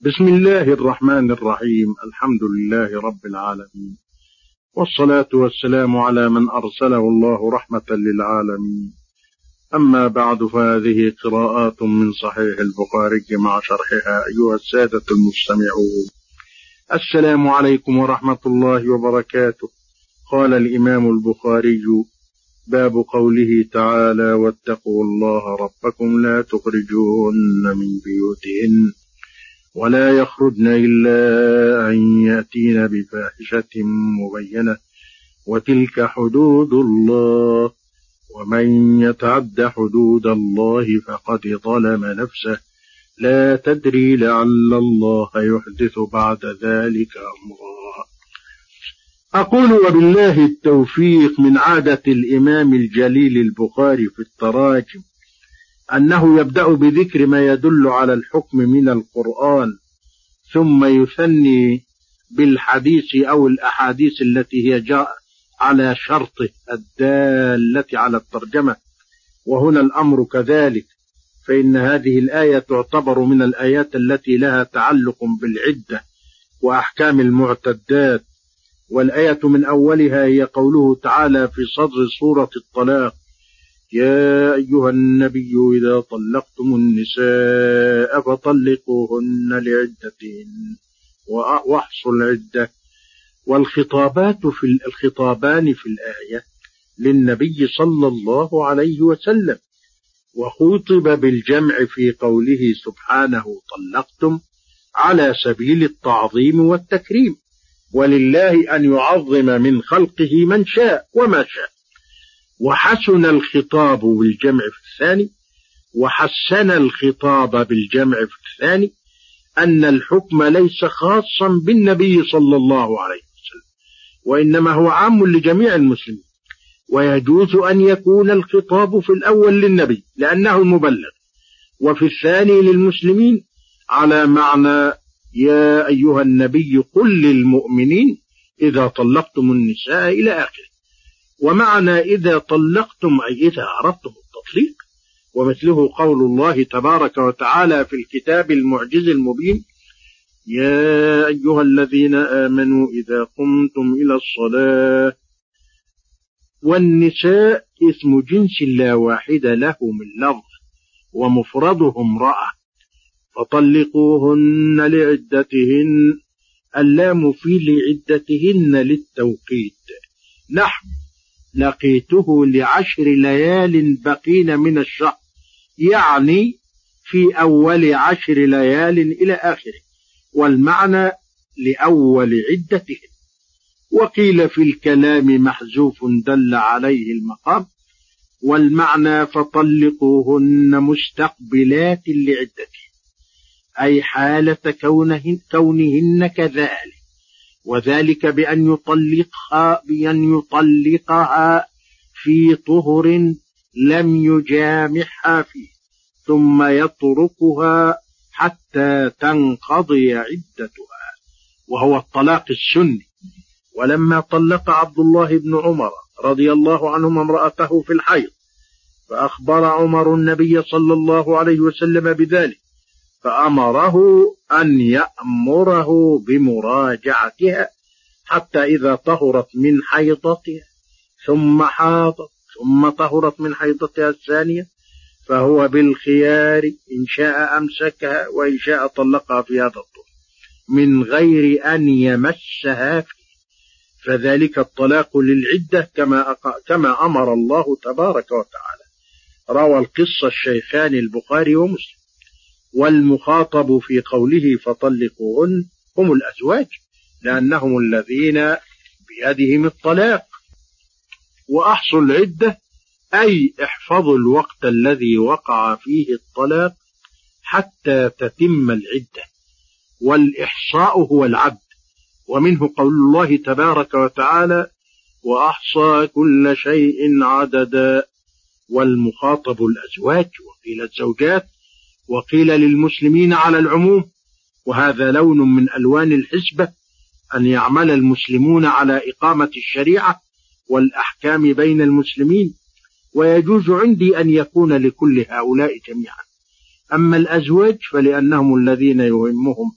بسم الله الرحمن الرحيم. الحمد لله رب العالمين. والصلاة والسلام على من أرسله الله رحمة للعالمين. أما بعد فهذه قراءات من صحيح البخاري مع شرحها أيها السادة المستمعون. السلام عليكم ورحمة الله وبركاته. قال الإمام البخاري باب قوله تعالى واتقوا الله ربكم لا تخرجوهن من بيوتهن. ولا يخرجن إلا أن يأتين بفاحشة مبينة. وتلك حدود الله. ومن يتعد حدود الله فقد ظلم نفسه. لا تدري لعل الله يحدث بعد ذلك أمرا. أقول وبالله التوفيق من عادة الإمام الجليل البخاري في التراجم. أنه يبدأ بذكر ما يدل على الحكم من القرآن ثم يثني بالحديث أو الأحاديث التي هي جاء على شرطه الدالة على الترجمة. وهنا الأمر كذلك فإن هذه الآية تعتبر من الآيات التي لها تعلق بالعدة وأحكام المعتدات. والآية من أولها هي قوله تعالى في صدر سورة الطلاق يا أيها النبي إذا طلقتم النساء فطلقوهن لعدتهن واحصوا العدة. والخطابات في الخطابان في الآية للنبي صلى الله عليه وسلم. وخوطب بالجمع في قوله سبحانه طلقتم على سبيل التعظيم والتكريم. ولله أن يعظم من خلقه من شاء وما شاء. وحسن الخطاب بالجمع في الثاني وحسن الخطاب بالجمع في الثاني أن الحكم ليس خاصا بالنبي صلى الله عليه وسلم وإنما هو عام لجميع المسلمين ويجوز أن يكون الخطاب في الأول للنبي لأنه المبلغ وفي الثاني للمسلمين على معنى يا أيها النبي قل للمؤمنين إذا طلقتم النساء إلى آخره. ومعنى إذا طلقتم أي إذا أردتم التطليق ومثله قول الله تبارك وتعالى في الكتاب المعجز المبين يا أيها الذين آمنوا إذا قمتم إلى الصلاة والنساء اسم جنس لا واحد له من لفظ ومفرده امرأة فطلقوهن لعدتهن اللام في لعدتهن للتوقيت نحو لقيته لعشر ليال بقين من الشهر يعني في أول عشر ليال إلى آخره والمعنى لأول عدتهن وقيل في الكلام محذوف دل عليه المقام والمعنى فطلقوهن مستقبلات لعدتهن أي حالة كونهن كذلك. وذلك بأن يطلقها بأن يطلقها في طهر لم يجامعها فيه ثم يتركها حتى تنقضي عدتها وهو الطلاق السني. ولما طلق عبد الله بن عمر رضي الله عنهما امرأته في الحيض فأخبر عمر النبي صلى الله عليه وسلم بذلك. فأمره أن يأمره بمراجعتها حتى إذا طهرت من حيضتها ثم حاضت ثم طهرت من حيضتها الثانية فهو بالخيار إن شاء أمسكها وإن شاء طلقها في هذا الطهر من غير أن يمسها فيه. فذلك الطلاق للعدة كما كما أمر الله تبارك وتعالى. روى القصة الشيخان البخاري ومسلم. والمخاطب في قوله فطلقوهن هم الأزواج لأنهم الذين بيدهم الطلاق. وأحصوا العدة أي احفظوا الوقت الذي وقع فيه الطلاق حتى تتم العدة. والإحصاء هو العد ومنه قول الله تبارك وتعالى وأحصى كل شيء عددا. والمخاطب الأزواج وقيل الزوجات وقيل للمسلمين على العموم وهذا لون من ألوان الحسبة أن يعمل المسلمون على إقامة الشريعة والأحكام بين المسلمين ويجوز عندي أن يكون لكل هؤلاء جميعا. أما الأزواج فلأنهم الذين يهمهم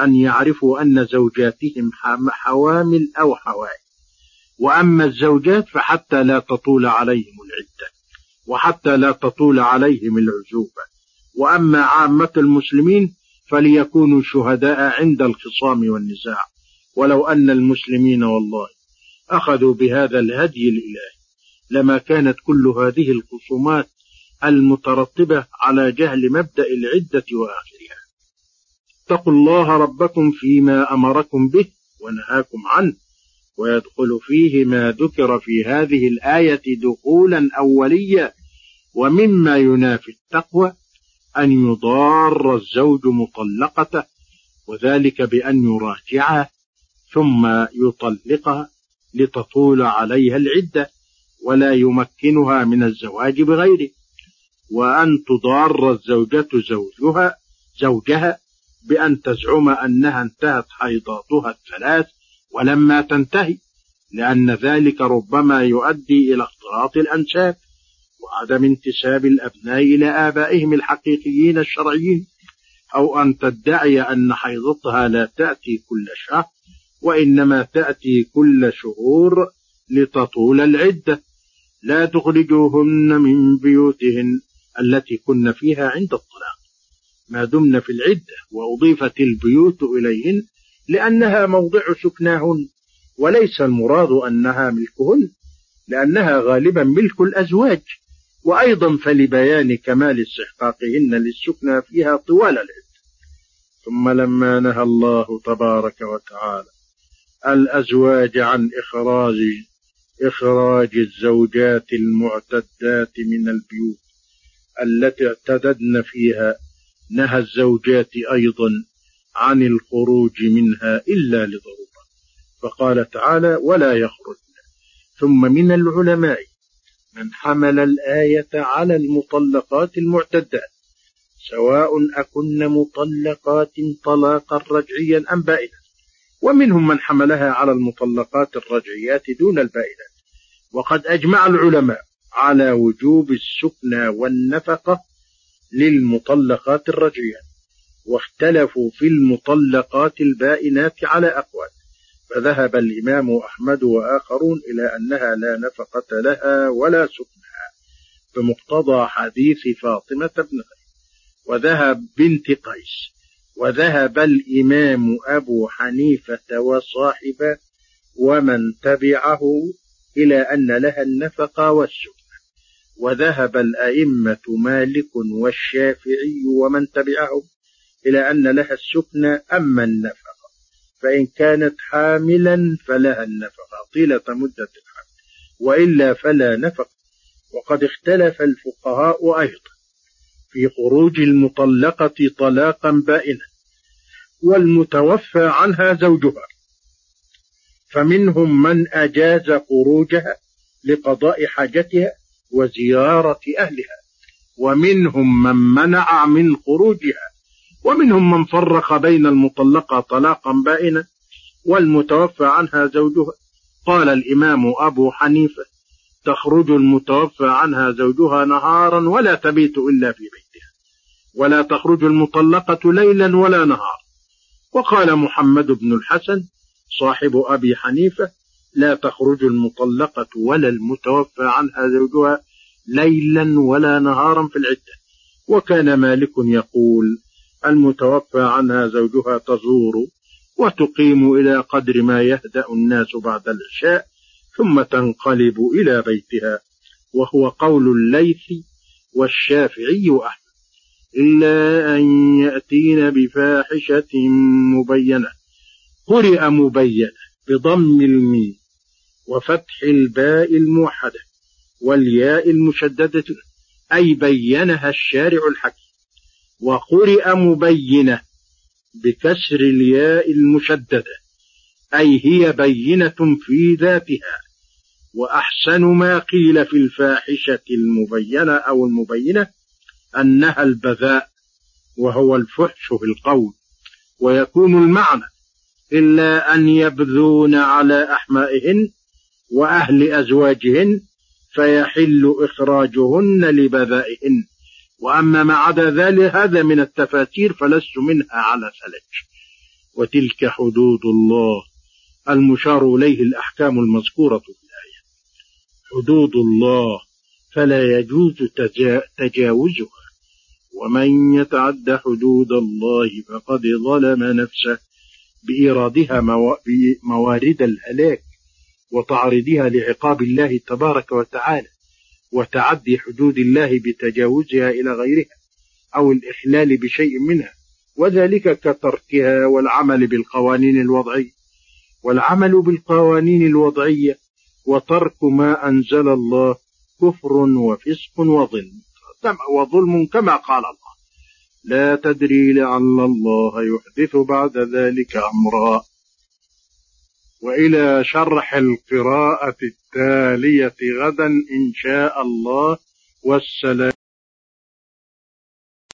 أن يعرفوا أن زوجاتهم حوامل أو حوائل وأما الزوجات فحتى لا تطول عليهم العدة وحتى لا تطول عليهم العزوبة. وأما عامة المسلمين فليكونوا شهداء عند الخصام والنزاع. ولو أن المسلمين والله أخذوا بهذا الهدي الإلهي لما كانت كل هذه الخصومات المترتبة على جهل مبدأ العدة وآخرها. اتقوا الله ربكم فيما أمركم به ونهاكم عنه ويدخل فيه ما ذكر في هذه الآية دخولا أوليا ومما ينافي التقوى أن يضار الزوج مطلقته وذلك بأن يراجعها ثم يطلقها لتطول عليها العدة ولا يمكنها من الزواج بغيره. وأن تضار الزوجة زوجها زوجها بأن تزعم أنها انتهت حيضاتها الثلاث ولما تنتهي لأن ذلك ربما يؤدي إلى اختلاط الأنساب. وعدم انتساب الأبناء إلى آبائهم الحقيقيين الشرعيين أو أن تدعي أن حيضتها لا تأتي كل شهر وإنما تأتي كل شهور لتطول العدة. لا تخرجوهن من بيوتهن التي كن فيها عند الطلاق. ما دمن في العدة وأضيفت البيوت إليهن لأنها موضع سكناهن وليس المراد أنها ملكهن لأنها غالبا ملك الأزواج. وأيضا فلبيان كمال استحقاقهن للسكنى فيها طوال العدة ثم لما نهى الله تبارك وتعالى الأزواج عن إخراج إخراج الزوجات المعتدات من البيوت التي اعتددن فيها نهى الزوجات أيضا عن الخروج منها إلا لضرورة. فقال تعالى ولا يخرجن ثم من العلماء من حمل الآية على المطلقات المعتدات سواء أكن مطلقات طلاقا رجعيا أم بائنا ومنهم من حملها على المطلقات الرجعيات دون البائنات وقد أجمع العلماء على وجوب السكنى والنفقة للمطلقات الرجعيات واختلفوا في المطلقات البائنات على أقوال. فذهب الإمام أحمد وآخرون إلى أنها لا نفقة لها ولا سكنها بمقتضى حديث فاطمة بن غير وذهب بنت قيس وذهب الإمام أبو حنيفة وصاحبه ومن تبعه إلى أن لها النفقة والسكن. وذهب الأئمة مالك والشافعي ومن تبعهم إلى أن لها السكن أما النفقة. فإن كانت حاملا فلها النفقة. طيلة مدة الحمل. وإلا فلا نفقة. وقد اختلف الفقهاء أيضا في خروج المطلقة طلاقا بائنا والمتوفى عنها زوجها. فمنهم من أجاز خروجها لقضاء حاجتها وزيارة أهلها ومنهم من منع من خروجها ومنهم من فرق بين المطلقة طلاقا بائنا والمتوفى عنها زوجها. قال الإمام أبو حنيفة تخرج المتوفى عنها زوجها نهارا ولا تبيت إلا في بيتها ولا تخرج المطلقة ليلا ولا نهارا. وقال محمد بن الحسن صاحب أبي حنيفة لا تخرج المطلقة ولا المتوفى عنها زوجها ليلا ولا نهارا في العدة. وكان مالك يقول المتوفى عنها زوجها تزور وتقيم إلى قدر ما يهدأ الناس بعد العشاء ثم تنقلب إلى بيتها وهو قول الليث والشافعي أحمد. إلا أن يأتين بفاحشة مبينة. قرئ مبينة بضم الميم وفتح الباء الموحدة والياء المشددة أي بينها الشارع الحكيم. وقرئ مبينة بكسر الياء المشددة أي هي بينة في ذاتها وأحسن ما قيل في الفاحشة المبينة أو المبينة أنها البذاء وهو الفحش في القول ويكون المعنى إلا أن يبذون على أحمائهن وأهل أزواجهن فيحل إخراجهن لبذائهن. وأما ما عدا ذلك هذا من التفاسير فلست منها على ثلج وتلك حدود الله المشار إليه الأحكام المذكورة في الآية. حدود الله فلا يجوز تجاوزها. ومن يتعد حدود الله فقد ظلم نفسه بإيرادها موارد الهلاك وتعرضها لعقاب الله تبارك وتعالى. وتعدي حدود الله بتجاوزها إلى غيرها أو الإحلال بشيء منها وذلك كتركها والعمل بالقوانين الوضعية. والعمل بالقوانين الوضعية وترك ما أنزل الله كفر وفسق وظلم. وظلم كما قال الله. لا تدري لعل الله يحدث بعد ذلك أمرا. وإلى شرح القراءة التالية غدا إن شاء الله. والسلام